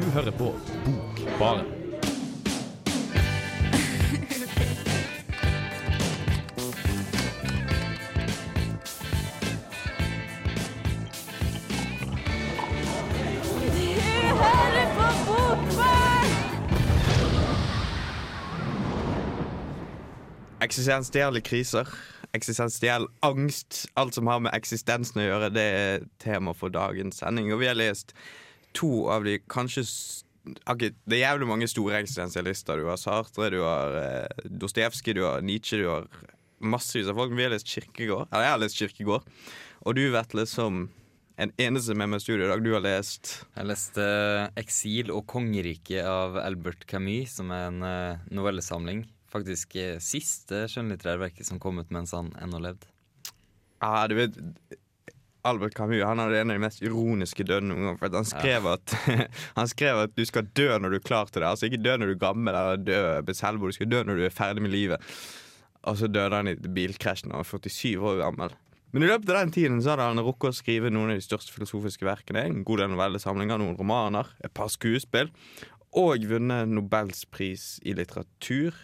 Du hører på Bokbaren. Eksistensielle kriser, eksistensiell angst, alt som har med eksistensen å gjøre, det er tema for dagens sending. Og vi har lest to av de kanskje okay, Det er jævlig mange store eksistensialister. Du har Sartre, du har eh, Dostojevskij, du har Nietzsche, du har massevis av folk. Vi har lest Kirkegård. Eller jeg har lest Kirkegård. Og du, Vetle, som en eneste med meg i studio i dag, du har lest Jeg leste 'Eksil og kongeriket' av Albert Camus, som er en eh, novellesamling. Faktisk eh, siste skjønnlitterære verket som kom ut mens han ennå levde. Ja, du vet Albert Camus han hadde en av de mest ironiske dødene noen gang. For han, skrev at, han skrev at du skal dø når du er klar til det. Altså Ikke dø når du er gammel eller dø ved selvmord, du skal dø når du er ferdig med livet. Og så døde han i bilkrasj da han var 47 år gammel. Men i løpet av den tiden så hadde han rukket å skrive noen av de største filosofiske verkene. En god del novellesamlinger, noen romaner, et par skuespill. Og vunnet Nobels pris i litteratur.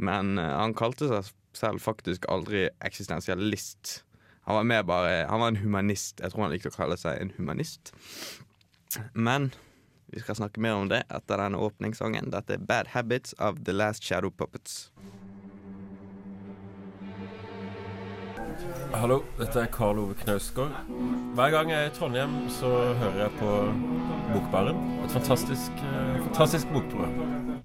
Men eh, han kalte seg selv faktisk aldri eksistensialist. Han var mer bare Han var en humanist. Jeg tror han likte å kalle seg en humanist. Men vi skal snakke mer om det etter denne åpningssangen. Dette er Bad Habits av The Last Shadow Puppets. Hallo, dette er Karl Ove Knausgård. Hver gang jeg er i Trondheim, så hører jeg på Bokbaren. Et fantastisk, eh, fantastisk bokprogram.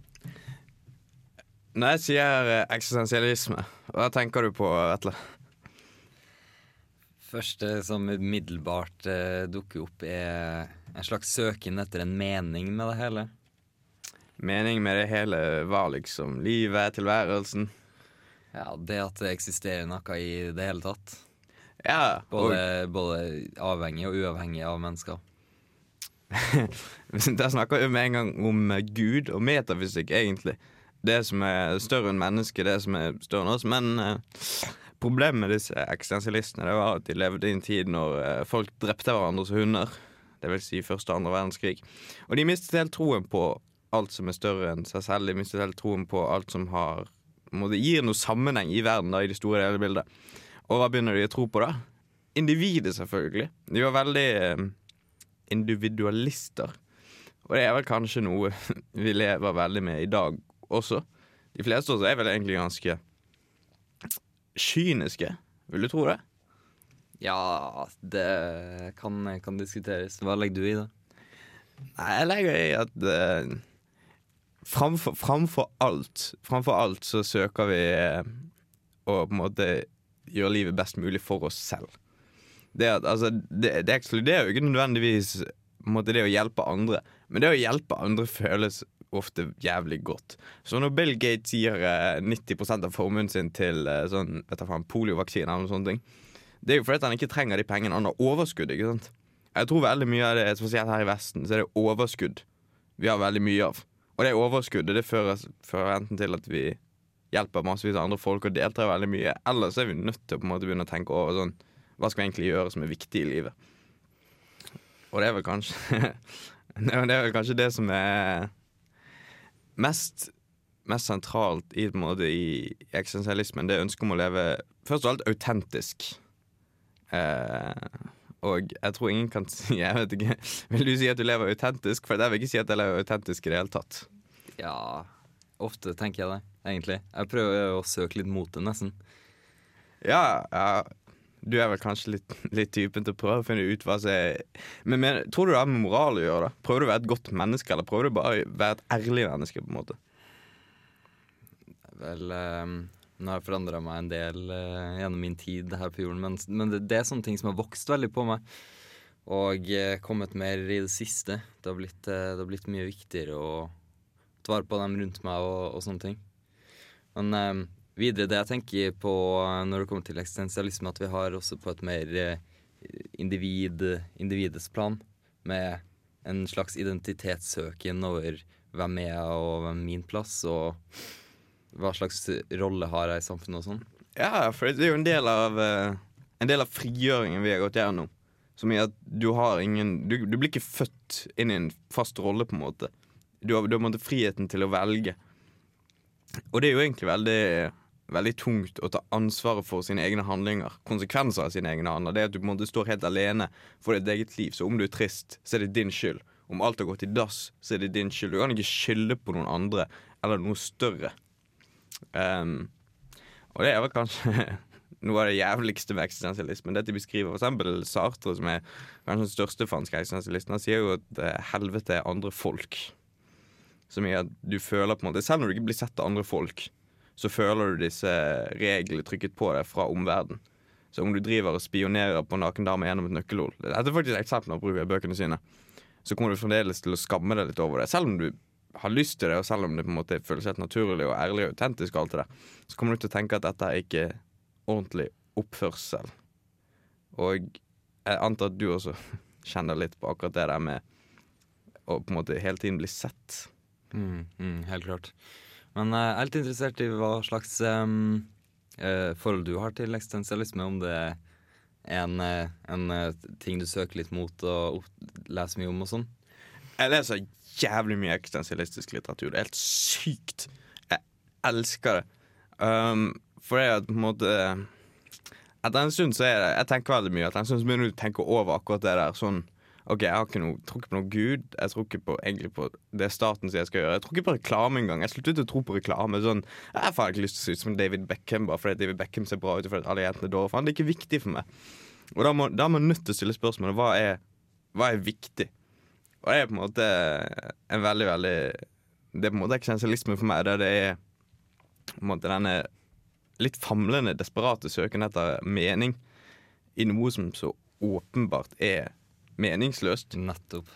Når jeg sier eh, eksistensialisme, hva tenker du på, Vetle? Første som umiddelbart eh, dukker opp, er en slags søken etter en mening med det hele. Mening med det hele var liksom livet, tilværelsen. Ja, Det at det eksisterer noe i det hele tatt. Ja, Både, både avhengig og uavhengig av mennesker. Der snakker vi med en gang om Gud og metafysikk, egentlig. Det som er større enn mennesket, det som er større enn oss. Men eh, problemet med disse eksistensialistene Det var at de levde i en tid når eh, folk drepte hverandre som hunder. Det vil si første og andre verdenskrig. Og de mistet helt troen på alt som er større enn seg selv. De mistet helt troen på alt som har måtte, gir noe sammenheng i verden, da, i det store hele bildet. Og hva begynner de å tro på, da? Individet, selvfølgelig. De var veldig eh, individualister. Og det er vel kanskje noe vi lever veldig med i dag også. De fleste av oss er vel egentlig ganske kyniske. Vil du tro det? Ja, det kan, kan diskuteres. Hva legger du i det? Nei, jeg legger i at uh, framfor, framfor alt Framfor alt så søker vi uh, å på en måte gjøre livet best mulig for oss selv. Det, at, altså, det, det ekskluderer jo ikke nødvendigvis måte, det å hjelpe andre, men det å hjelpe andre føles ofte jævlig godt. Så når Bill Gates gir eh, 90% av formuen sin til eh, sånn, vet du, faen, poliovaksine eller sånne ting, det er jo fordi han ikke trenger de pengene. Han har overskudd. ikke sant? Jeg tror veldig mye av det, spesielt her i Vesten, så er det overskudd vi har veldig mye av. Og det overskuddet det fører, fører enten til at vi hjelper massevis av andre folk og deltar veldig mye, eller så er vi nødt til å på en måte begynne å tenke over sånn Hva skal vi egentlig gjøre som er viktig i livet? Og det er vel kanskje Det er vel kanskje det som er mest, mest sentralt i, måte, i eksistensialismen. Det ønsket om å leve først og alt autentisk. Eh, og jeg tror ingen kan si Jeg vet ikke Vil du si at du lever autentisk? For jeg vil ikke si at jeg lever autentisk i det hele tatt. Ja, ofte tenker jeg det, egentlig. Jeg prøver å søke litt mot det, nesten. Ja, ja du er vel kanskje litt, litt typen til å prøve å finne ut hva som er men, men tror du det har med moral å gjøre? da? Prøver du å være et godt menneske, eller prøver du bare å være et ærlig menneske? på en måte? Vel, um, nå har jeg forandra meg en del uh, gjennom min tid her på jorden, men, men det, det er sånne ting som har vokst veldig på meg. Og uh, kommet mer i det siste. Det har blitt, uh, det har blitt mye viktigere å ta vare på dem rundt meg og, og sånne ting. Men eh, videre, det jeg tenker på eh, når det kommer til eksistensialisme, at vi har også på et mer eh, individ, individets plan, med en slags identitetssøken over hvem er jeg og hvem er min plass, og hva slags rolle har jeg i samfunnet og sånn. Ja, for det er jo en del av eh, En del av frigjøringen vi har gått gjennom. Som i at du har ingen Du, du blir ikke født inn i en fast rolle, på en måte. Du har, du har på en måte friheten til å velge. Og det er jo egentlig veldig Veldig tungt å ta ansvaret for sine egne handlinger. Konsekvenser av sine egne handlinger. Det er at du på en måte står helt alene for ditt eget liv. Så om du er trist, så er det din skyld. Om alt har gått i dass, så er det din skyld. Du kan ikke skylde på noen andre eller noe større. Um, og det er vel kanskje noe av det jævligste med eksistensialismen. Dette beskriver f.eks. Sartre, som er kanskje den største franske eksistensialisten. Han sier jo at eh, helvete er andre folk. Som mye at du føler på en måte Selv når du ikke blir sett av andre folk, så føler du disse reglene trykket på deg fra omverdenen. Så om du driver og spionerer på naken dame gjennom et nøkkelhull Dette er faktisk et å bruke i bøkene sine. Så kommer du fremdeles til å skamme deg litt over det. Selv om du har lyst til det, og selv om det på en måte føles helt naturlig og ærlig og autentisk, og alt det der, så kommer du til å tenke at dette er ikke ordentlig oppførsel. Og jeg antar at du også kjenner litt på akkurat det der med å på en måte hele tiden bli sett. Mm, mm, helt klart. Men eh, jeg er litt interessert i hva slags eh, forhold du har til eksistensialisme. Om det er en, eh, en ting du søker litt mot og leser mye om og sånn. Jeg leser jævlig mye eksistensialistisk litteratur. Det er helt sykt. Jeg elsker det. Um, for det er på en måte Etter en stund så er det Jeg tenker veldig mye. Etter en stund så begynner du å tenke over akkurat det der. Sånn OK, jeg har ikke noe, tror ikke på noe Gud. Jeg tror ikke på, egentlig på det staten sier jeg skal gjøre. Jeg tror ikke på reklame engang. Jeg sluttet å tro på reklame. Sånn, jeg har ikke lyst til å se ut som David Beckham bare fordi David Beckham ser bra ut fordi alle jentene dår, Faen, det er ikke viktig for meg. Og da, må, er man nødt til å stille spørsmålet hva er, hva er viktig? Og det er på en måte en veldig, veldig Det er på en måte eksistensialisme for meg. Der det er på en måte denne litt famlende, desperate søken etter mening i noe som så åpenbart er meningsløst. Nettopp.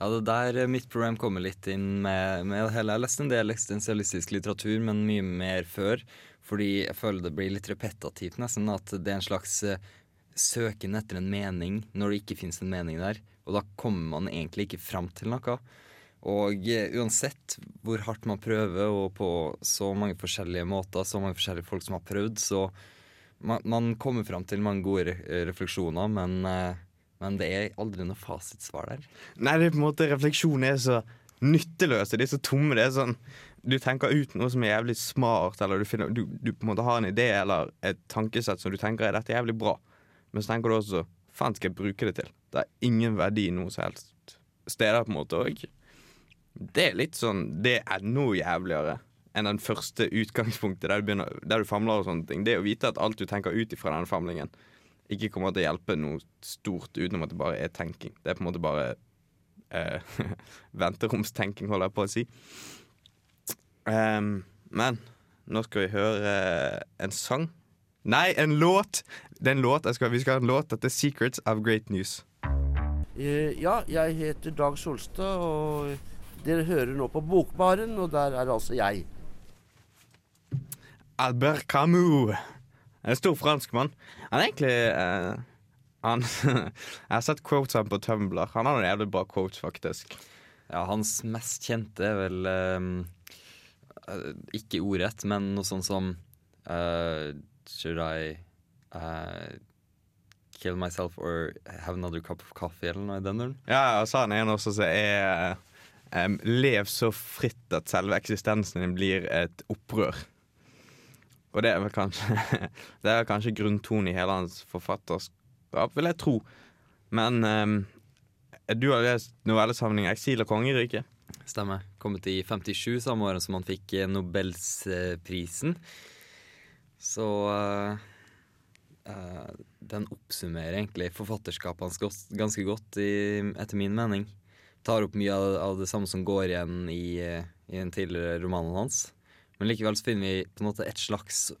Ja, det der eh, mitt program kommer litt inn med, med hele. Jeg har lest en del eksistensialistisk litteratur, men mye mer før. Fordi jeg føler det blir litt repetativt, nesten. At det er en slags eh, søken etter en mening når det ikke finnes en mening der. Og da kommer man egentlig ikke fram til noe. Og eh, uansett hvor hardt man prøver, og på så mange forskjellige måter, så mange forskjellige folk som har prøvd, så man, man kommer fram til mange gode refleksjoner, men, eh, men det er aldri noe fasitsvar der. Nei, det er på en måte refleksjon er så nytteløse. De er så tomme. Det er sånn Du tenker ut noe som er jævlig smart, eller du, finner, du, du på en måte har en idé eller et tankesett som du tenker er dette er jævlig bra. Men så tenker du også faen skal jeg bruke det til? Det er ingen verdi noe som helst steder, på en måte. Og det er litt sånn Det er noe jævligere enn den første utgangspunktet der du, begynner, der du famler og sånne ting. Det å vite at alt du tenker ut ifra denne famlingen, ikke kommer til å hjelpe noe stort utenom at det bare er tenking. Det er på en måte bare eh, venteromstenking, holder jeg på å si. Um, men nå skal vi høre en sang. Nei, en låt! Det er en låt. Skal, vi skal ha en låt. Dette er 'Secrets of Great News'. Eh, ja, jeg heter Dag Solstad, og dere hører nå på Bokbaren, og der er altså jeg. Albert Camus. En stor franskmann. Han er egentlig uh, han, Jeg har sett quotes av ham på Tumblr. Han har noen jævlig bra quotes, faktisk. Ja, hans mest kjente er vel eh, Ikke ordrett, men noe sånt som uh, Should I uh, kill myself or have another cup of coffee, eller noe i den duren? Ja, og så har han en også som er um, Lev så fritt at selve eksistensen din blir et opprør. Og det er vel kanskje Det er kanskje grunntonen i hele hans forfatterskap, vil jeg tro. Men um, du har lest novellesamlingen 'Eksil og kongeriket'. Stemmer. Kommet i 57, samme året som han fikk eh, Nobelsprisen. Så uh, uh, den oppsummerer egentlig forfatterskapet hans ganske godt, i, etter min mening. Tar opp mye av, av det samme som går igjen i, i den tidligere romanen hans. Men likevel så finner vi på en måte et slags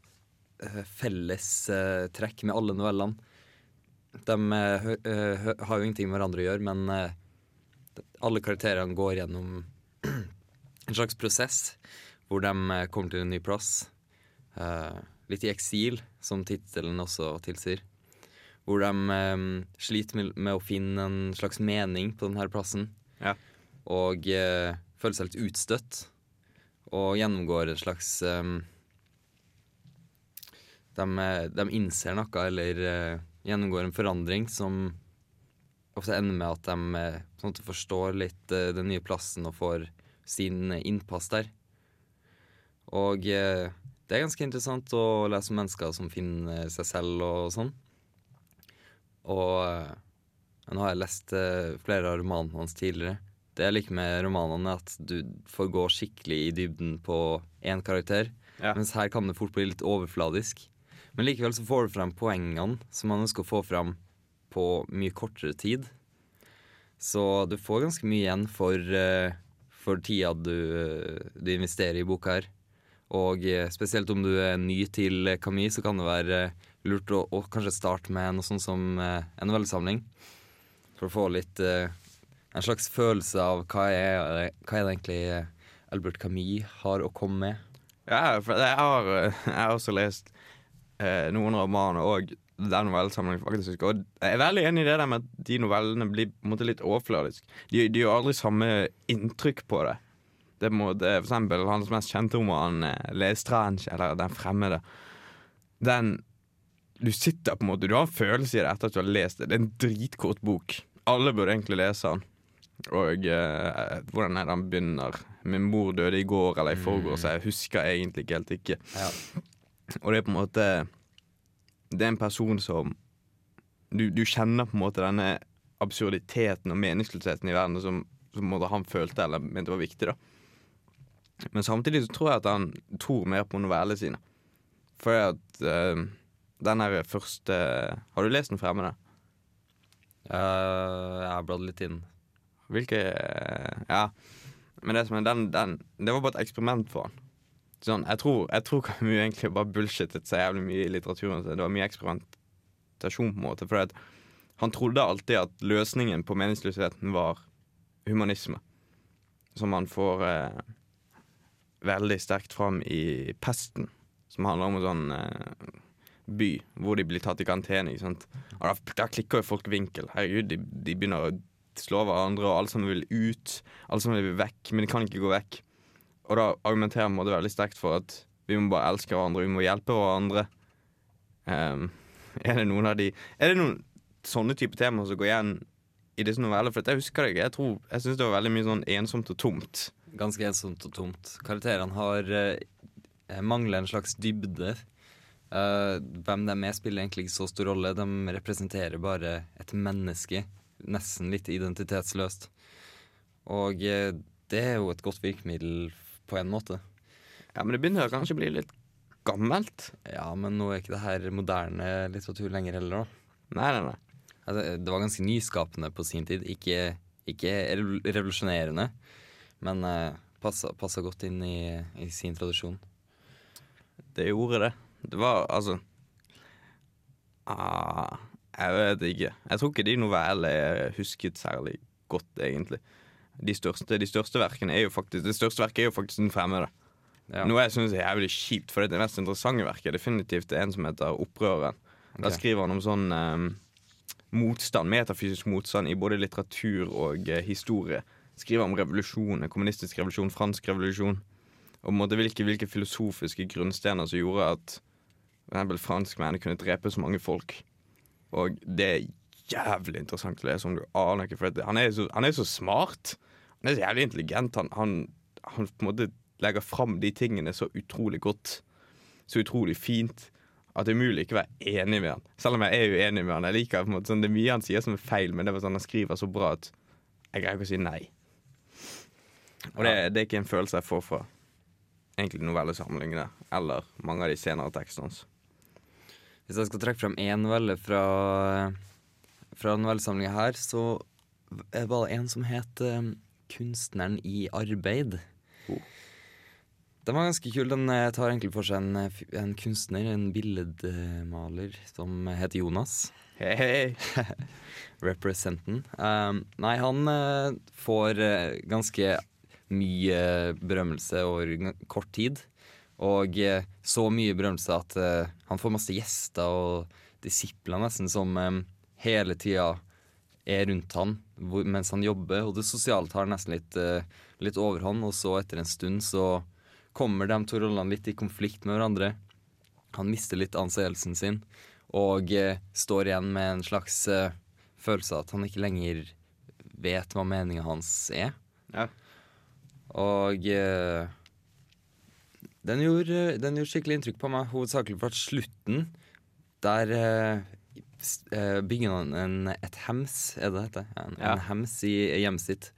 eh, felles eh, med alle novellene. De eh, har jo ingenting med hverandre å gjøre, men alle karakterene går gjennom en slags prosess hvor de kommer til en ny plass. Litt i eksil, som tittelen også tilsier. Hvor de sliter med, å finne en slags mening på denne plassen. Ja. Og føler seg litt utstøtt. Og gjennomgår en slags um, de, eh, de innser noe, eller uh, gjennomgår en forandring som ofte ender med at de sånn at forstår litt uh, den nye plassen og får sin eh, innpass der. Og uh, det er ganske interessant å lese om mennesker som finner seg selv og sånn. Og eh, nå har jeg lest eh, flere av romanene hans tidligere. Det jeg liker med romanene, at du får gå skikkelig i dybden på én karakter. Ja. Mens her kan det fort bli litt overfladisk. Men likevel så får du frem poengene som man ønsker å få frem på mye kortere tid. Så du får ganske mye igjen for, eh, for tida du, du investerer i boka her. Og eh, spesielt om du er ny til Camus, så kan det være eh, lurt å, å kanskje starte med noe sånt som eh, en novellesamling. For å få litt eh, en slags følelse av hva er, hva er det egentlig Albert Camus har å komme med. Ja, for jeg har, jeg har også lest eh, noen romaner og den novellesamlingen, faktisk. Og jeg er veldig enig i det der med at de novellene blir på en måte litt overfladiske. De, de gjør aldri samme inntrykk på det. Det en måte, for eksempel hans mest kjente roman, eh, 'L'Estrange', eller 'Den fremmede'. Den Du sitter på en måte Du har en følelse i det etter at du har lest det. Det er en dritkort bok. Alle burde egentlig lese den. Og eh, hvordan er det han begynner? Min mor døde i går eller i forgårs, så jeg husker egentlig ikke helt ikke. Ja. Og det er på en måte Det er en person som Du, du kjenner på en måte denne absurditeten og meningsløsheten i verden som, som han følte eller mente var viktig. da Men samtidig så tror jeg at han tror mer på novellene sine. For at eh, den her første Har du lest Den fremmede? Uh, jeg har bladd litt inn. Hvilke Ja. Men det, som den, den, det var bare et eksperiment for han. Sånn, jeg tror, jeg tror Camus egentlig bare bullshittet så jævlig mye i litteraturen. Det var mye eksperimentasjon, på en måte. For han trodde alltid at løsningen på meningsløsheten var humanisme. Som han får eh, veldig sterkt fram i Pesten, som handler om en sånn eh, by hvor de blir tatt i karantene. da, da klikker jo folk vinkel. Herregud, de, de begynner å slå hverandre, og alle sammen vil ut. Alle sammen vil vekk, men de kan ikke gå vekk. Og da argumenterer man veldig sterkt for at vi må bare elske hverandre, vi må hjelpe hverandre. Um, er det noen av de Er det noen sånne type temaer som går igjen i disse novellene? For jeg husker det ikke. Jeg, tror- jeg syns det var veldig mye sånn ensomt og tomt. Ganske ensomt og tomt. Karakterene har eh, mangler en slags dybde. Uh, hvem de er, spiller egentlig ikke så stor rolle. De representerer bare et menneske. Nesten litt identitetsløst. Og eh, det er jo et godt virkemiddel på en måte. Ja, Men det begynner kanskje å bli litt gammelt. Ja, men nå er ikke det her moderne litteratur lenger heller, da. Nei, nei, nei. Altså, det var ganske nyskapende på sin tid. Ikke, ikke revolusjonerende, men uh, passa, passa godt inn i, i sin tradisjon. Det gjorde det. Det var altså ah, Jeg vet ikke. Jeg tror ikke de novellene er husket særlig godt, egentlig. De største, de største verkene er jo faktisk Det største verket er jo faktisk Den fremmede. Ja. Noe jeg syns er jævlig kjipt, for det mest interessante verket er definitivt det en som heter Opprøreren. Da Ok. skriver han om sånn um, motstand, metafysisk motstand i både litteratur og uh, historie. Skriver om revolusjon, kommunistisk revolusjon, fransk revolusjon. Og måte hvilke, hvilke filosofiske grunnstener som gjorde at for eksempel franskmennene kunne drepe så mange folk. Og det er jævlig interessant å lese om du aner ikke. For han, er så, han er så smart. Han er så jævlig intelligent. Han, han, han på en måte legger fram de tingene så utrolig godt. Så utrolig fint. At det er umulig ikke å være enig med han. Selv om jeg er uenig med han. Jeg liker på en måte sånn, Det er mye han sier som er feil, men det var sånn han skriver så bra at jeg greier ikke å si nei. Og det, det er ikke en følelse jeg får fra egentlig novellesamlingene eller mange av de senere tekstene hans. Hvis jeg skal trekke frem én novelle fra, fra novellesamlinga her, så var det en som het eh, 'Kunstneren i arbeid'. Oh. Den var ganske kul. Den eh, tar egentlig for seg en, eh, en kunstner, en billedmaler, som heter Jonas. Hei, hei. Representen. Um, nei, han uh, får uh, ganske mye berømmelse over kort tid. Og eh, så mye berømmelse at eh, han får masse gjester og disipler nesten som eh, hele tida er rundt han mens han jobber. Og det sosiale tar nesten litt, litt overhånd, og så etter en stund så kommer de to rollene litt i konflikt med hverandre. Han mister litt anseelsen sin og står igjen med en slags følelse av at han ikke lenger vet hva meninga hans er. Ja. Og den, gjorde, den gjorde skikkelig inntrykk på meg, hovedsakelig for at slutten Der uh, bygger han en, et hems, er det det heter? En, Ja. en hems i hjemmet sitt.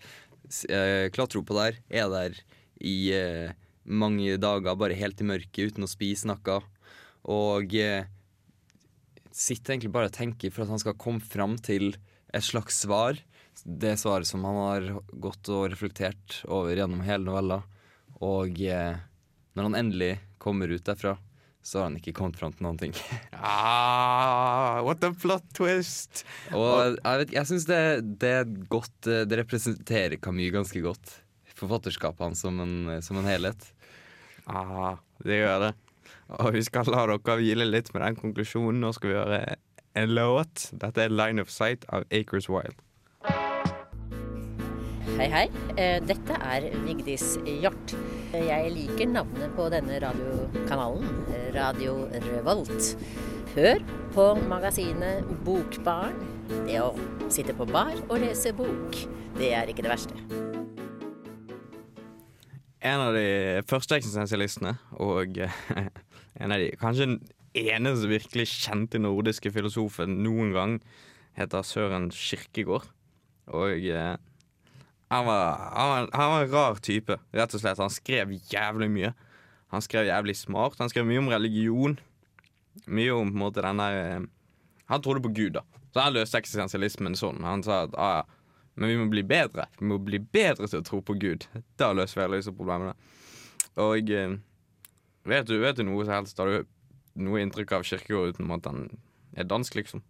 Eh, klatrer opp på der, er der i uh, mange dager, bare helt i mørket, uten å spise noe. Og sitter egentlig bare og tenker for at han skal komme fram til et slags svar. Det svaret som han har gått og reflektert over gjennom hele novella. Og eh, når han endelig kommer ut derfra, så har han ikke kommet fram til noen ting. Ah, what a plot twist! Og jeg, vet, jeg syns det, det er godt eh, Det representerer Camus ganske godt. Forfatterskapet hans som en, som en helhet. Ah, det gjør det. Og vi skal la dere hvile litt med den konklusjonen. Nå skal vi gjøre en låt. Dette er 'Line of Sight' av Acres Wild. Hei, hei. Eh, Dette er Vigdis Hjort. Jeg liker navnet på denne radiokanalen, Radio Revolt. Hør på magasinet Bokbarn. Det å sitte på bar og lese bok, det er ikke det verste. En av de første eksistensialistene, og eh, en av de kanskje den eneste virkelig kjente nordiske filosofen noen gang, heter Søren Kirkegård. Og eh, han var, han, var, han var en rar type, rett og slett. Han skrev jævlig mye. Han skrev jævlig smart. Han skrev mye om religion. Mye om på en måte den der eh, Han trodde på Gud, da. Så han løste eksistensialismen sånn. Han sa at ah, ja, men vi må bli bedre. Vi må bli bedre til å tro på Gud. Da løser vi alle disse problemene. Og eh, vet, du, vet du noe som helst? Har du noe inntrykk av Kirkegård uten at han er dansk, liksom?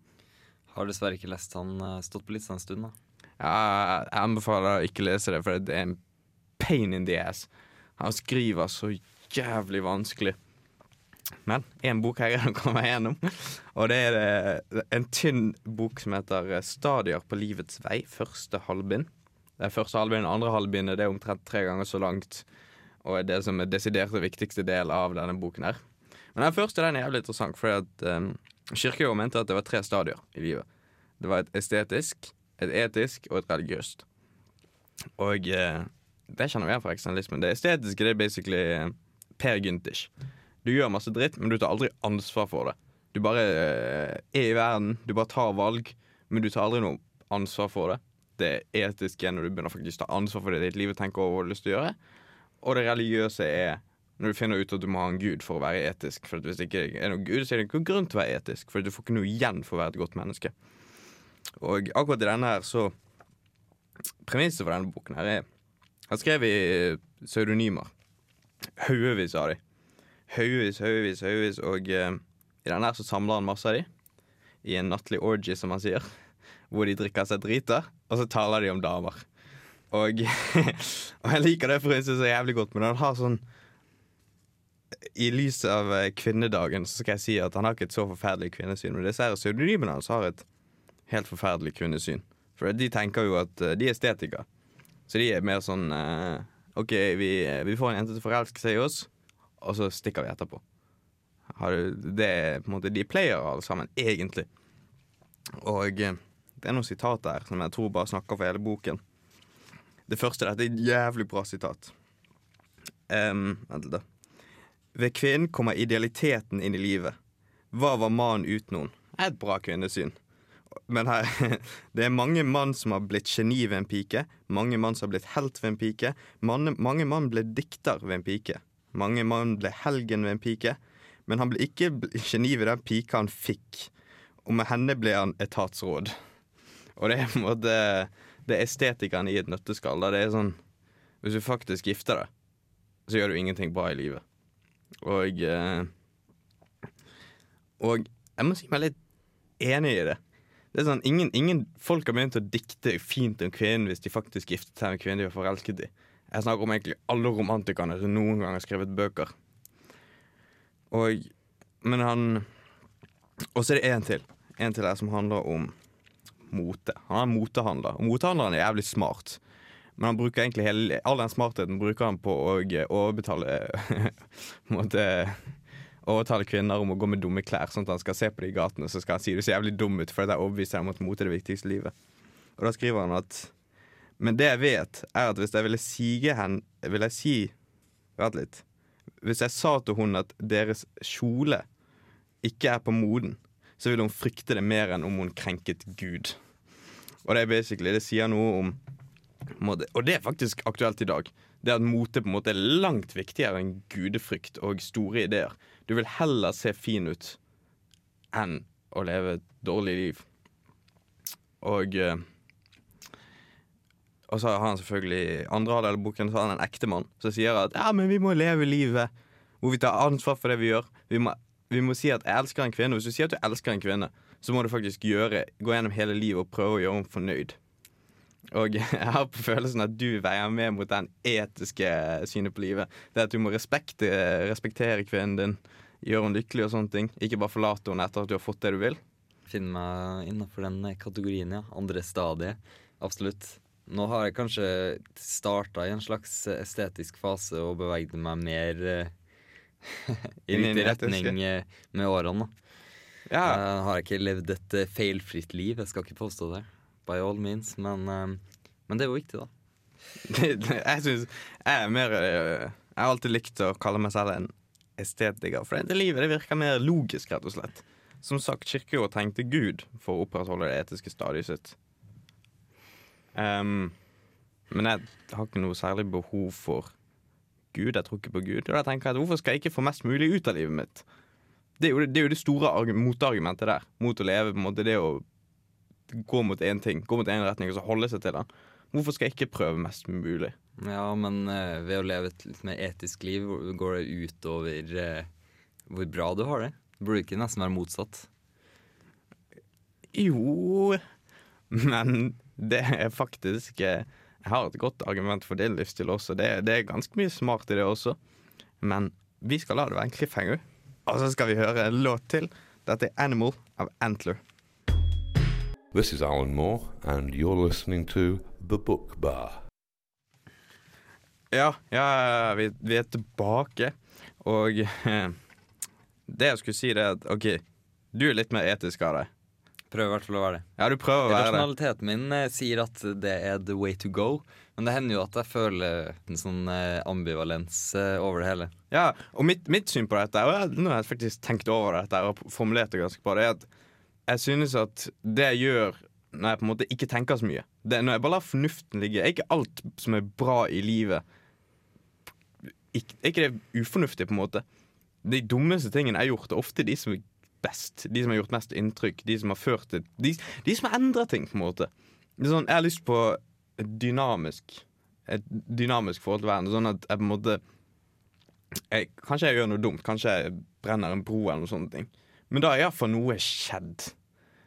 Har dessverre ikke lest han eh, stått på lista en stund, da. Jeg anbefaler å ikke lese det, for det er en pain in the ass. Han skriver så jævlig vanskelig. Men én bok her er å komme gjennom, og det er det, en tynn bok som heter 'Stadier på livets vei', første halvbind. Det er første halvbind, andre halvbindet det er omtrent tre ganger så langt, og er det som er desidert viktigste del av denne boken her. Men den første den er jævlig interessant, fordi at um, Kirkegård mente at det var tre stadier i livet. Det var et estetisk, et etisk og et religiøst. Og eh, det kjenner vi igjen fra eksternalismen. Det estetiske det er basically eh, Per Gyntich. Du gjør masse dritt, men du tar aldri ansvar for det. Du bare eh, er i verden, du bare tar valg, men du tar aldri noe ansvar for det. Det etiske er når du begynner faktisk ta ansvar for det ditt liv og tenker over hva du har lyst til å gjøre. Og det religiøse er når du finner ut at du må ha en gud for å være etisk. For hvis det ikke er noen gud, så er det ikke noen grunn til å være etisk. For du får ikke noe igjen for å være et godt menneske. Og akkurat i denne her så Premisset for denne boken her er Han skrev i pseudonymer. Haugevis av de. Haugevis, haugevis, haugevis. Og eh, i denne her så samler han masse av de i en nattlig orgy, som han sier. Hvor de drikker seg drita, og så taler de om damer. Og, og jeg liker det premisset så jævlig godt, men han har sånn I lys av eh, kvinnedagen så skal jeg si at han har ikke et så forferdelig kvinnesyn. Men disse pseudonymene hans har et helt forferdelig kvinnesyn. For de tenker jo at eh, de er estetikere. Så de er mer sånn uh, OK, vi, vi får en jente til å forelske seg i oss, og så stikker vi etterpå. Du, det er på en måte De player alle sammen, egentlig. Og eh, det er noen sitater her som jeg tror bare snakker for hele boken. Det første dette er et jævlig bra sitat. Um, vent litt, da. Ved kvinnen kommer idealiteten inn i livet. Hva var mannen uten noen? Et bra kvinnesyn. Men her, det er mange mann som har blitt geni ved en pike. Mange mann som har blitt helt ved en pike. Mange, mange mann ble dikter ved en pike. Mange mann ble helgen ved en pike. Men han ble ikke geni ved den pika han fikk. Og med henne ble han etatsråd. Og det er på en måte Det er estetikeren i et nøtteskall. Det er sånn Hvis du faktisk gifter deg, så gjør du ingenting bra i livet. Og eh, Og jeg må si meg litt enig i det. Det er sånn, ingen, ingen folk har begynt å dikte fint om kvinnen hvis de faktisk giftet seg med kvinnen de var forelsket i. Jeg snakker om egentlig alle romantikerne som noen gang har skrevet bøker. Og Men han Og så er det én til. En til her som handler om mote. Han er motehandler. Og motehandleren er jævlig smart. Men han bruker egentlig hele, all den smartheten bruker han på å overbetale på en måte overtale kvinner om å gå med dumme klær, sånn at han skal se på de i gatene, så skal han si du ser jævlig dum ut, for det er overbevist om at mote er det viktigste i livet. Og da skriver han at Men det jeg vet, er at hvis jeg ville sige hen Vil jeg si Vent litt. Hvis jeg sa til hun at deres kjole ikke er på moden, så ville hun frykte det mer enn om hun krenket Gud. Og det er basically, det sier noe om Og det er faktisk aktuelt i dag. Det at mote på en måte er langt viktigere enn gudefrykt og store ideer. Du vil heller se fin ut enn å leve et dårlig liv. Og eh, Og så har han selvfølgelig andre halvdel av boken så har han en ektemann som sier at ja, men vi må leve livet hvor vi tar ansvar for det vi gjør. Vi må, vi må si at 'jeg elsker en kvinne'. Hvis du sier at du elsker en kvinne, så må du faktisk gjøre, gå gjennom hele livet og prøve å gjøre henne fornøyd. Og jeg har på følelsen at du veier med mot den etiske synet på livet. Det at du må respekte, respektere kvinnen din, gjøre henne lykkelig og sånne ting. Ikke bare forlate henne etter at du har fått det du vil. Finne meg innafor den kategorien, ja. Andre stadiet. Absolutt. Nå har jeg kanskje starta i en slags estetisk fase og beveget meg mer eh, i riktig retning eh, med årene. Ja, Jeg har ikke levd et eh, feilfritt liv, jeg skal ikke påstå det. By all means. Men, eh, men det er jo viktig, da. jeg synes Jeg er mer eh, Jeg har alltid likt å kalle meg selv en estetiker. For det livet det virker mer logisk, rett og slett. Som sagt, Kirkegård trengte Gud for å opprettholde det etiske stadiet sitt. Um, men jeg har ikke noe særlig behov for Gud. Jeg tror ikke på Gud. Og da tenker jeg at hvorfor skal jeg ikke få mest mulig ut av livet mitt? Det er jo det, det, er jo det store motargumentet der. Mot å leve. på en måte Det å gå mot én ting, gå mot én retning og så holde seg til den. Hvorfor skal jeg ikke prøve mest mulig? Ja, men uh, ved å leve et litt mer etisk liv går det utover uh, hvor bra du har det. Det burde ikke nesten være motsatt. Jo Men det er faktisk eh, Jeg har et godt argument for din livsstil også. Det, det er ganske mye smart i det også. Men vi skal la det være en cliffhanger. Og så skal vi høre en låt til. Dette er 'Animal' av Antler. This is Alan Moore, and you're listening to The Book Bar. Ja, ja vi, vi er tilbake. Og eh, det jeg skulle si, det er at OK, du er litt mer etisk av deg. Prøver i hvert fall å være det. Ja, du prøver å være det. Rasjonaliteten min eh, sier at det er the way to go, men det hender jo at jeg føler en sånn eh, ambivalens eh, over det hele. Ja, og mitt, mitt syn på dette, og jeg, nå har jeg faktisk tenkt over dette og formulert det ganske bra, det er at jeg synes at det jeg gjør når jeg på en måte ikke tenker så mye det, Når jeg bare lar fornuften ligge Er ikke alt som er bra i livet ikke, Er ikke det ufornuftig, på en måte? De dummeste tingene jeg har gjort, er ofte de som er best. De som har gjort mest inntrykk. De som har ført det De, de som har endret ting, på en måte. Sånn, jeg har lyst på dynamisk Et dynamisk forhold til verden. Sånn at jeg på en måte jeg, Kanskje jeg gjør noe dumt. Kanskje jeg brenner en bro eller noe sånt. Men da har iallfall noe skjedd.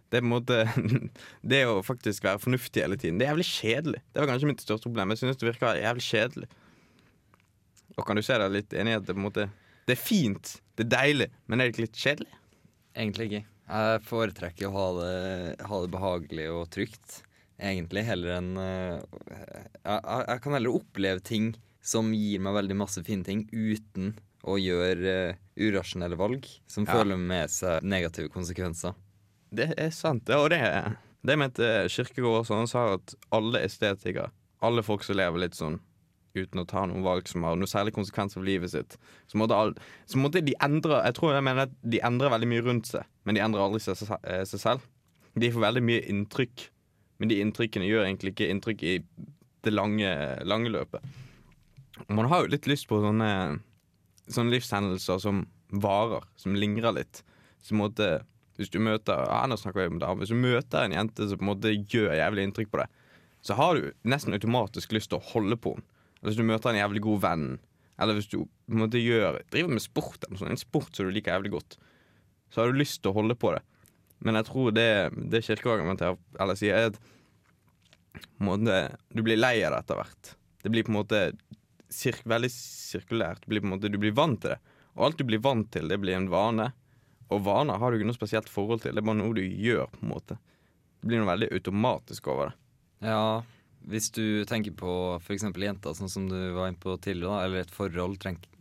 Det måte Det å faktisk være fornuftig hele tiden, det er jævlig kjedelig. Det var kanskje mitt største problem. Jeg synes det virker jævlig kjedelig. Og kan du se deg litt enig i at det på en måte Det er fint, det er deilig, men er det ikke litt kjedelig? Egentlig ikke. Jeg foretrekker å ha det, ha det behagelig og trygt, egentlig, heller enn eh, jeg, jeg kan heller oppleve ting som gir meg veldig masse fine ting, uten å gjør uh, urasjonelle valg som Ja. føler med seg negative konsekvenser. Det er sant, det. Og det, det mente Kirkegård også. Han sa at alle estetikere, alle folk som lever litt sånn uten å ta noen valg som har noe særlig konsekvens for livet sitt, så måtte, all, så måtte de endre Jeg tror jeg mener at de endrer veldig mye rundt seg, men de endrer aldri seg, seg, eh, selv. De får veldig mye inntrykk, men de inntrykkene gjør egentlig ikke inntrykk i det lange, lange løpet. Man har jo litt lyst på sånne, sånne livshendelser som varer, som lingrer litt. Som måtte hvis du møter ja, nå snakker jeg om det, hvis du møter en jente som på en måte gjør jævlig inntrykk på deg, så har du nesten automatisk lyst til å holde på henne. Eller hvis du møter en jævlig god venn, eller hvis du på en måte gjør, driver med sport, eller sånt, en sport som du liker jævlig godt, så har du lyst til å holde på det. Men jeg tror det, det argumenterer eller sier, er at på en måte, du blir lei av det etter hvert. Det blir på en måte sirk, veldig sirkulært. Du blir, måte, du blir vant til det. Og alt du blir vant til, det blir en vane. Og vaner har du ikke noe spesielt forhold til. Det er bare noe du gjør. på en måte Det blir noe veldig automatisk over det. Ja, hvis du tenker på f.eks. jenter, sånn som du var inne på tidligere, da, eller et forhold,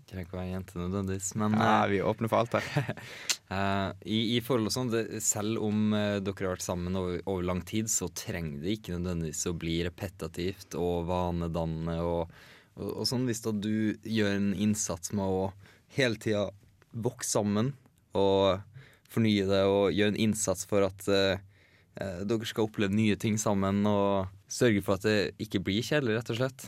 Trenger ikke være jente nødvendigvis, men Ja, eh, vi åpner for alt her. eh, i, i forhold og sånn, selv om eh, dere har vært sammen over, over lang tid, så trenger det ikke nødvendigvis å bli repetitivt og vanedannende og, og, sånn. Hvis da du gjør en innsats med å hele tida vokse sammen og fornye det og gjøre en innsats for at eh, eh, dere skal oppleve nye ting sammen og sørge for at det ikke blir kjedelig, rett og slett.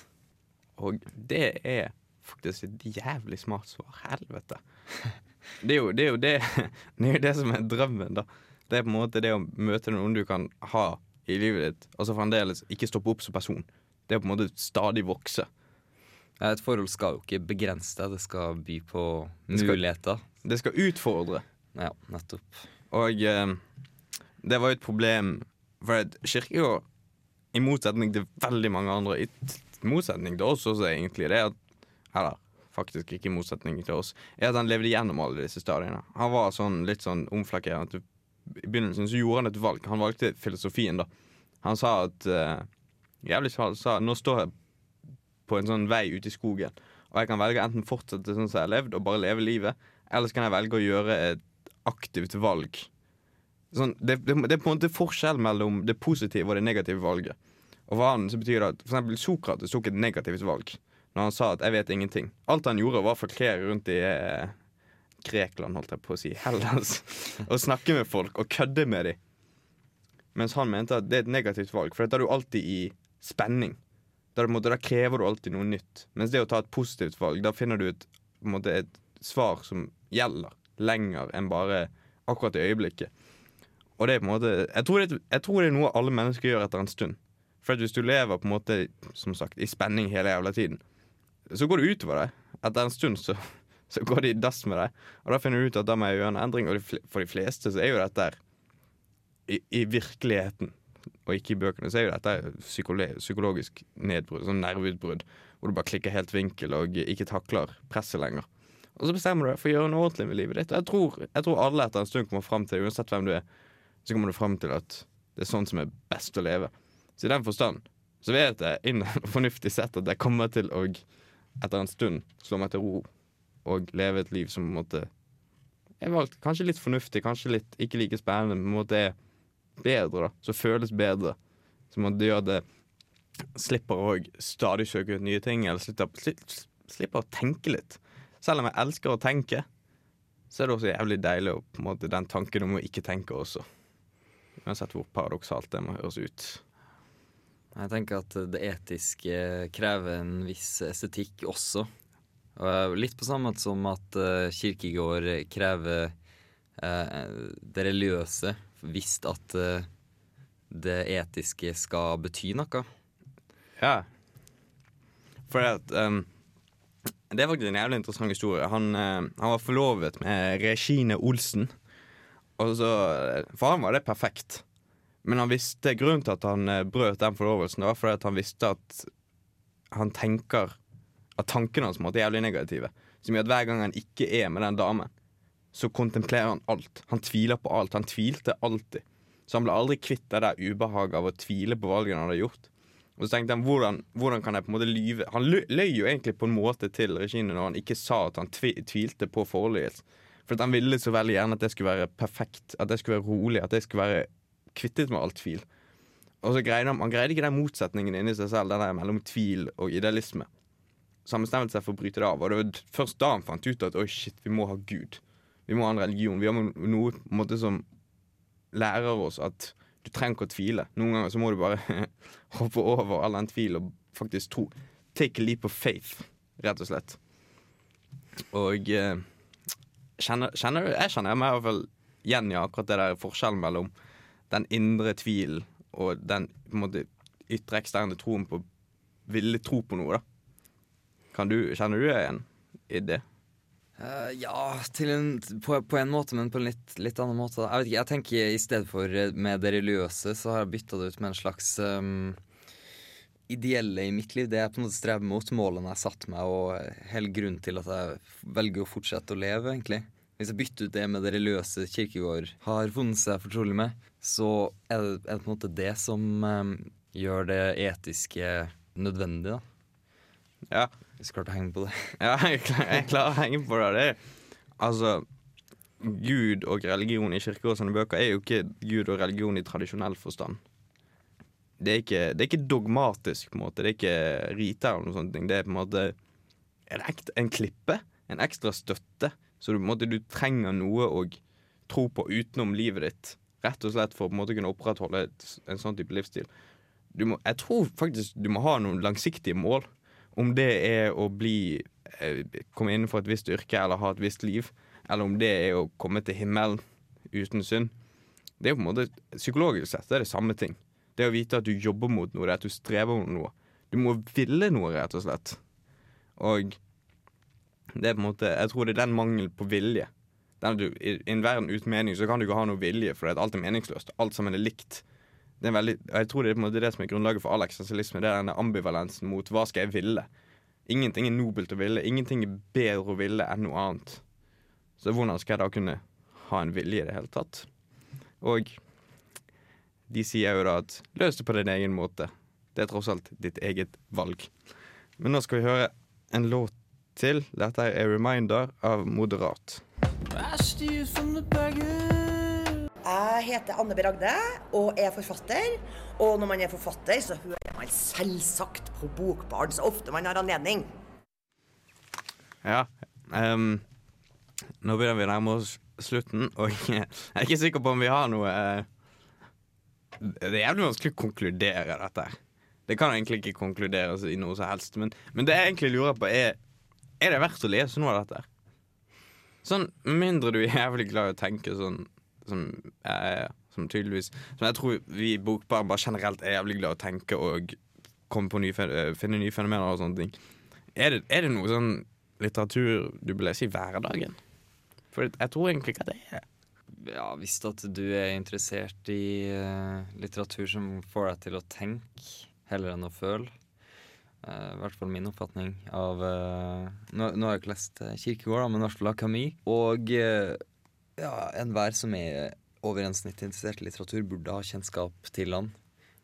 Og det er faktisk et jævlig smart svar. Helvete. Det er jo det, er jo det, det, er jo det som er drømmen, da. Det er på en måte det å møte noen du kan ha i livet ditt, og så fremdeles ikke stoppe opp som person. Det er på en måte stadig vokse. Et forhold skal jo ikke begrense deg, det skal by på Det skal- Det skal utfordre. Ja, nettopp. Og eh, det var jo et problem, for Kirkegård, i motsetning til veldig mange andre, i motsetning til oss også egentlig, det er at Eller faktisk ikke i motsetning til oss, er at han levde gjennom alle disse stadiene. Han var sånn litt sånn omflakkerende. I begynnelsen så gjorde han et valg. Han valgte filosofien, da. Han sa at eh, Jævlig sa, sa Nå står jeg på en sånn vei ute i skogen, og jeg kan velge enten fortsette sånn som jeg har levd, og bare leve livet, eller så kan jeg velge å gjøre et aktivt valg. Sånn, det, det, det er på en måte forskjell mellom det positive og det negative valget. Og for han så betyr det at for eksempel Sokrates tok et negativt valg når han sa at 'jeg vet ingenting'. Alt han gjorde, var å forklare rundt i eh, Grekland, holdt jeg på å si, Hellas, og snakke med folk og kødde med dem. Mens han mente at det er et negativt valg, for da er du alltid i spenning. Er en måte, krever du alltid noe nytt. Mens det å ta et positivt valg, da finner du et, måte, et svar som gjelder lenger enn bare akkurat i øyeblikket. Og det er på en måte jeg tror, det, jeg tror det er noe alle mennesker gjør etter en stund. For hvis du lever på en måte som sagt, i spenning hele jævla tiden, så går det utover deg. Etter en stund så, så går det i dass med deg. Og da finner du ut at da må jeg gjøre en endring. Og for de fleste så er jo dette her i, i virkeligheten, og ikke i bøkene, så er jo dette psykolo psykologisk nedbrudd, sånn nerveutbrudd, hvor du bare klikker helt vinkel og ikke takler presset lenger. Og så bestemmer du deg for å gjøre noe ordentlig med livet ditt. Jeg tror, jeg tror alle etter en stund kommer fram til uansett hvem du er, så kommer du fram til at det er sånn som er best å leve. Så i den forstand så vet jeg innen fornuftig sett at jeg kommer til å etter en stund slå meg til ro og leve et liv som på en måte er valgt kanskje litt fornuftig, kanskje litt ikke like spennende, men på en måte er bedre, da. Som føles bedre. Så det gjør det Slipper å stadig søke ut nye ting, eller slipper, slipper å tenke litt. Selv om jeg elsker å tenke, så er det også jævlig deilig å, på en måte, den tanken om å ikke tenke også. Uansett hvor paradoksalt det må høres ut. Jeg tenker at det etiske krever en viss estetikk også. Litt på samme måte som at eh, kirkegård krever eh, det religiøse, hvis at uh, det etiske skal bety noe. Ja. For at um, Det er faktisk en jævlig interessant historie. Han, uh, han var forlovet med Regine Olsen. Så, for han var det perfekt. Men han visste grunnen til at han uh, brøt den forlovelsen, det var fordi han visste at han tenker At tankene hans måtte er jævlig negative. Som gjør at hver gang han ikke er med den damen, så kontemplerer han alt. Han tviler på alt. Han tvilte alltid. Så han ble aldri kvitt det der ubehaget av å tvile på valgene han hadde gjort. Og så tenkte han, hvordan, hvordan kan jeg på en måte lyve Han løy jo egentlig på en måte til regimet når han ikke sa at han tvi, tvilte på forholdet. For han ville så veldig gjerne at det skulle være perfekt, at det skulle være rolig, at det skulle være kvittet med all tvil. Og så greide han, han greide ikke den motsetningen inni seg selv, den der mellom tvil og idealisme. Så han bestemte seg for å bryte det av. Og det var først da han fant ut at oi shit, vi må ha Gud. Vi må ha en religion. Vi har noe på en måte som lærer oss at du trenger ikke å tvile. Noen ganger så må du bare hoppe over all den tvil og faktisk tro. Take a leap of faith, rett og slett. Og eh, kjenner, kjenner, jeg kjenner meg i hvert fall igjen i akkurat det der forskjellen mellom den indre tvilen og den på en måte ytre eksterne troen på ville tro på noe, da. Kan du, kjenner du deg igjen i det? Eh, ja, en, på, på en måte, men på en litt, litt annen måte. Jeg vet ikke, jeg tenker I stedet for eh, med det religiøse, så har jeg bytta det ut med en slags um, ideelle i mitt liv. Det jeg på en måte strever mot, målene jeg satte satt meg, og hele grunnen til at jeg velger å fortsette å leve, egentlig. Hvis jeg bytter ut det med det religiøse Kirkegård har funnet seg fortrolig med, så er det, er det på en måte det som um, gjør det etiske nødvendig, da. Ja, er klar til å henge på det. ja jeg, klar, jeg klarer å henge på det. det er, altså, Gud og religion i kirker og sånne bøker er jo ikke Gud og religion i tradisjonell forstand. Det er ikke, det er ikke dogmatisk, på en måte. Det er ikke riter eller noe sånt. Det er på en måte en, ekt, en klippe. En ekstra støtte. Så du, måte, du trenger noe å tro på utenom livet ditt. Rett og slett for å på en måte kunne opprettholde et, en sånn type livsstil. Du må, jeg tror faktisk du må ha noen langsiktige mål. Om det er å bli eh, komme innenfor et visst yrke eller ha et visst liv, eller om det er å komme til himmelen uten synd. Det er på en måte, Psykologisk sett det er det samme ting. Det å vite at du jobber mot noe, det er at du strever mot noe. Du må ville noe, rett og slett. Og det er på en måte Jeg tror det er den mangelen på vilje. Du, i en verden uten mening så kan du ikke ha noe vilje, for alt er meningsløst. Alt sammen er likt. Det veldig, jeg tror det er det som er grunnlaget for all eksistensialisme. Det er denne ambivalensen mot hva skal jeg ville. Ingenting er nobelt å ville. Ingenting er bedre å ville enn noe annet. Så hvordan skal jeg da kunne ha en vilje i det hele tatt? Og de sier jo da at løs det på din egen måte. Det er tross alt ditt eget valg. Men nå skal vi høre en låt til. Dette er Reminder av Moderat. Jeg heter Anne B. Ragde og er forfatter. Og når man er forfatter, så hører man selvsagt på Bokbaren så ofte man har anledning. Ja. Um, nå begynner vi å nærme oss slutten, og jeg er ikke sikker på om vi har noe eh, Det er jævlig vanskelig å konkludere dette. Det kan egentlig ikke konkluderes i noe som helst. Men, men det jeg egentlig lurer på, er Er det verdt å lese noe av dette? Sånn, mindre du er jævlig glad i å tenke sånn som, eh, som tydeligvis Som jeg tror vi i Bokbarn bare generelt er jævlig glad i å tenke og nye, eh, finne nye fenomener og sånne ting. Er det, er det noe sånn litteratur du bør lese i hverdagen? For jeg tror egentlig ikke at det er Ja, Hvis at du er interessert i uh, litteratur som får deg til å tenke heller enn å føle. Uh, I hvert fall min oppfatning av uh, Nå, nå har jeg ikke lest Kirkegård, da, men i hvert fall Camus. Og uh, ja, enhver som er over gjennomsnittet interessert i litteratur, burde ha kjennskap til han.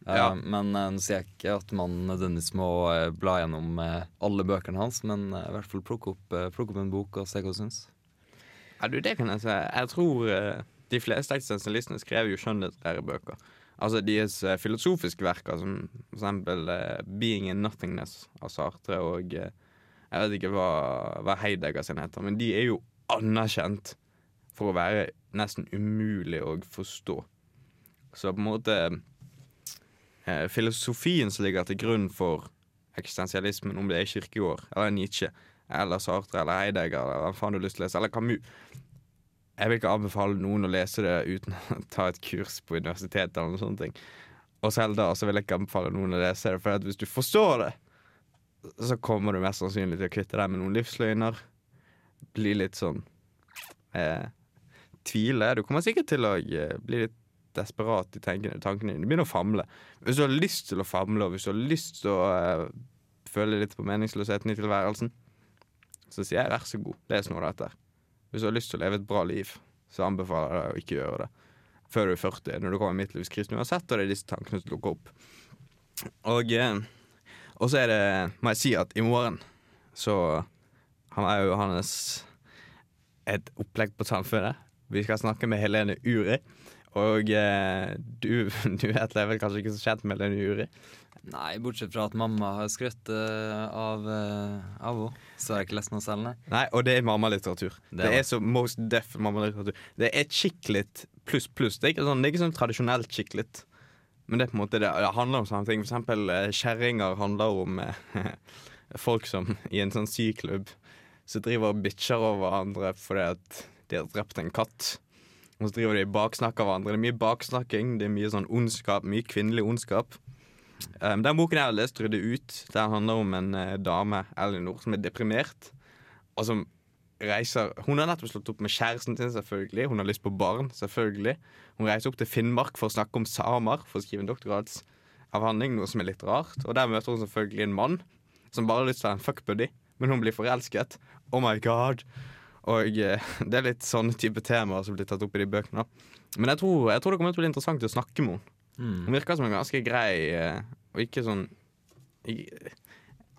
Ja. Uh, Men uh, nå sier jeg ikke at man nødvendigvis må uh, bla gjennom eh, alle bøkene hans, men eh, i hvert fall plukke opp, eh, plukke opp en bok og se hva du syns. Ja, du, det kan jeg si. Jeg tror eh, de fleste eksistensialistene skrev jo skjønnlitterære bøker. Altså deres eh, filosofiske verker, som for eksempel eh, 'Being in Nothingness' av Sartre og eh, Jeg vet ikke hva, hva Heidegger sin heter, men de er jo anerkjent for å være nesten umulig å forstå. Så på en måte eh, Filosofien som ligger til grunn for eksistensialismen, om det er Kirkegård eller Nietzsche eller Sartre eller Heidegger eller hva faen du har lyst til å lese, eller Camus Jeg vil ikke anbefale noen å lese det uten å ta et kurs på universitetet eller noen sånne ting. Og selv da så vil jeg ikke anbefale noen å lese det, for hvis du forstår det, så kommer du mest sannsynlig til å kvitte deg med noen livsløgner. Bli litt sånn eh, Tvile. Du kommer sikkert til å eh, bli litt desperat i tankene, dine. Du begynner å famle. Hvis du har lyst til å famle, og hvis du har lyst til å uh, føle litt på meningsløsheten i tilværelsen, så sier jeg vær så god, les noe av dette. Hvis du har lyst til å leve et bra liv, så anbefaler jeg deg å ikke gjøre det før du er 40, når du kommer i midtlivskrisen uansett, og det er disse tankene som dukker opp. Og, eh, og så er det, må jeg si at i morgen så har jeg og Johannes et opplegg på Samfunnet. Vi skal snakke med Helene Uri. Og eh, du, du vet det er vel kanskje ikke så kjent med Helene Uri? Nei, bortsett fra at mamma har skrytt eh, av uh, av henne, så har jeg ikke lest noe selv, nei. Nei, og det er mammalitteratur. Det, Det er så most deaf mammalitteratur. Det er chicklit pluss pluss. Det er ikke sånn, det er ikke sånn tradisjonelt chicklit. Men det er på en måte det, det handler om samme ting. For eksempel eh, kjerringer handler om folk som i en sånn syklubb så driver og bitcher over hverandre fordi at de har drept en katt. Og så driver de baksnakker hverandre. Det er mye baksnakking, det er mye sånn ondskap, mye kvinnelig ondskap. Um, den boken jeg har lest, Rydde ut, den handler om en uh, dame, Elinor, som er deprimert. Og som reiser Hun har nettopp slått opp med kjæresten sin, selvfølgelig. Hun har lyst på barn, selvfølgelig. Hun reiser opp til Finnmark for å snakke om samer, for å skrive en doktorgradsavhandling, noe som er litt rart. Og der møter hun selvfølgelig en mann som bare har lyst til å være en fuckbuddy, men hun blir forelsket. Oh my god. Og eh, det er litt sånne type temaer som blir tatt opp i de bøkene. da. Men jeg tror, jeg tror det kommer til å bli interessant å snakke med henne. Hun virker som en ganske grei eh, Og ikke sånn ikke,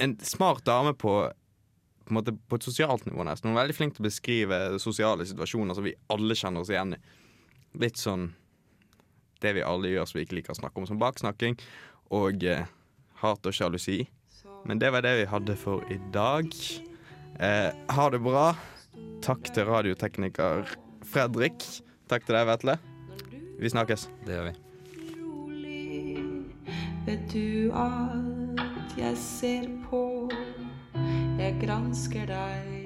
en smart dame på, på, en måte, på et sosialt nivå, nesten. Hun er veldig flink til å beskrive sosiale situasjoner som vi alle kjenner oss igjen i. Litt sånn det vi alle gjør som vi ikke liker å snakke om, som baksnakking og eh, hat og sjalusi. Men det var det vi hadde for i dag. Eh, ha det bra. Takk til radiotekniker Fredrik. Takk til deg, Vetle. Vi snakkes. Det gjør vi. Vet du at jeg ser på, jeg gransker deg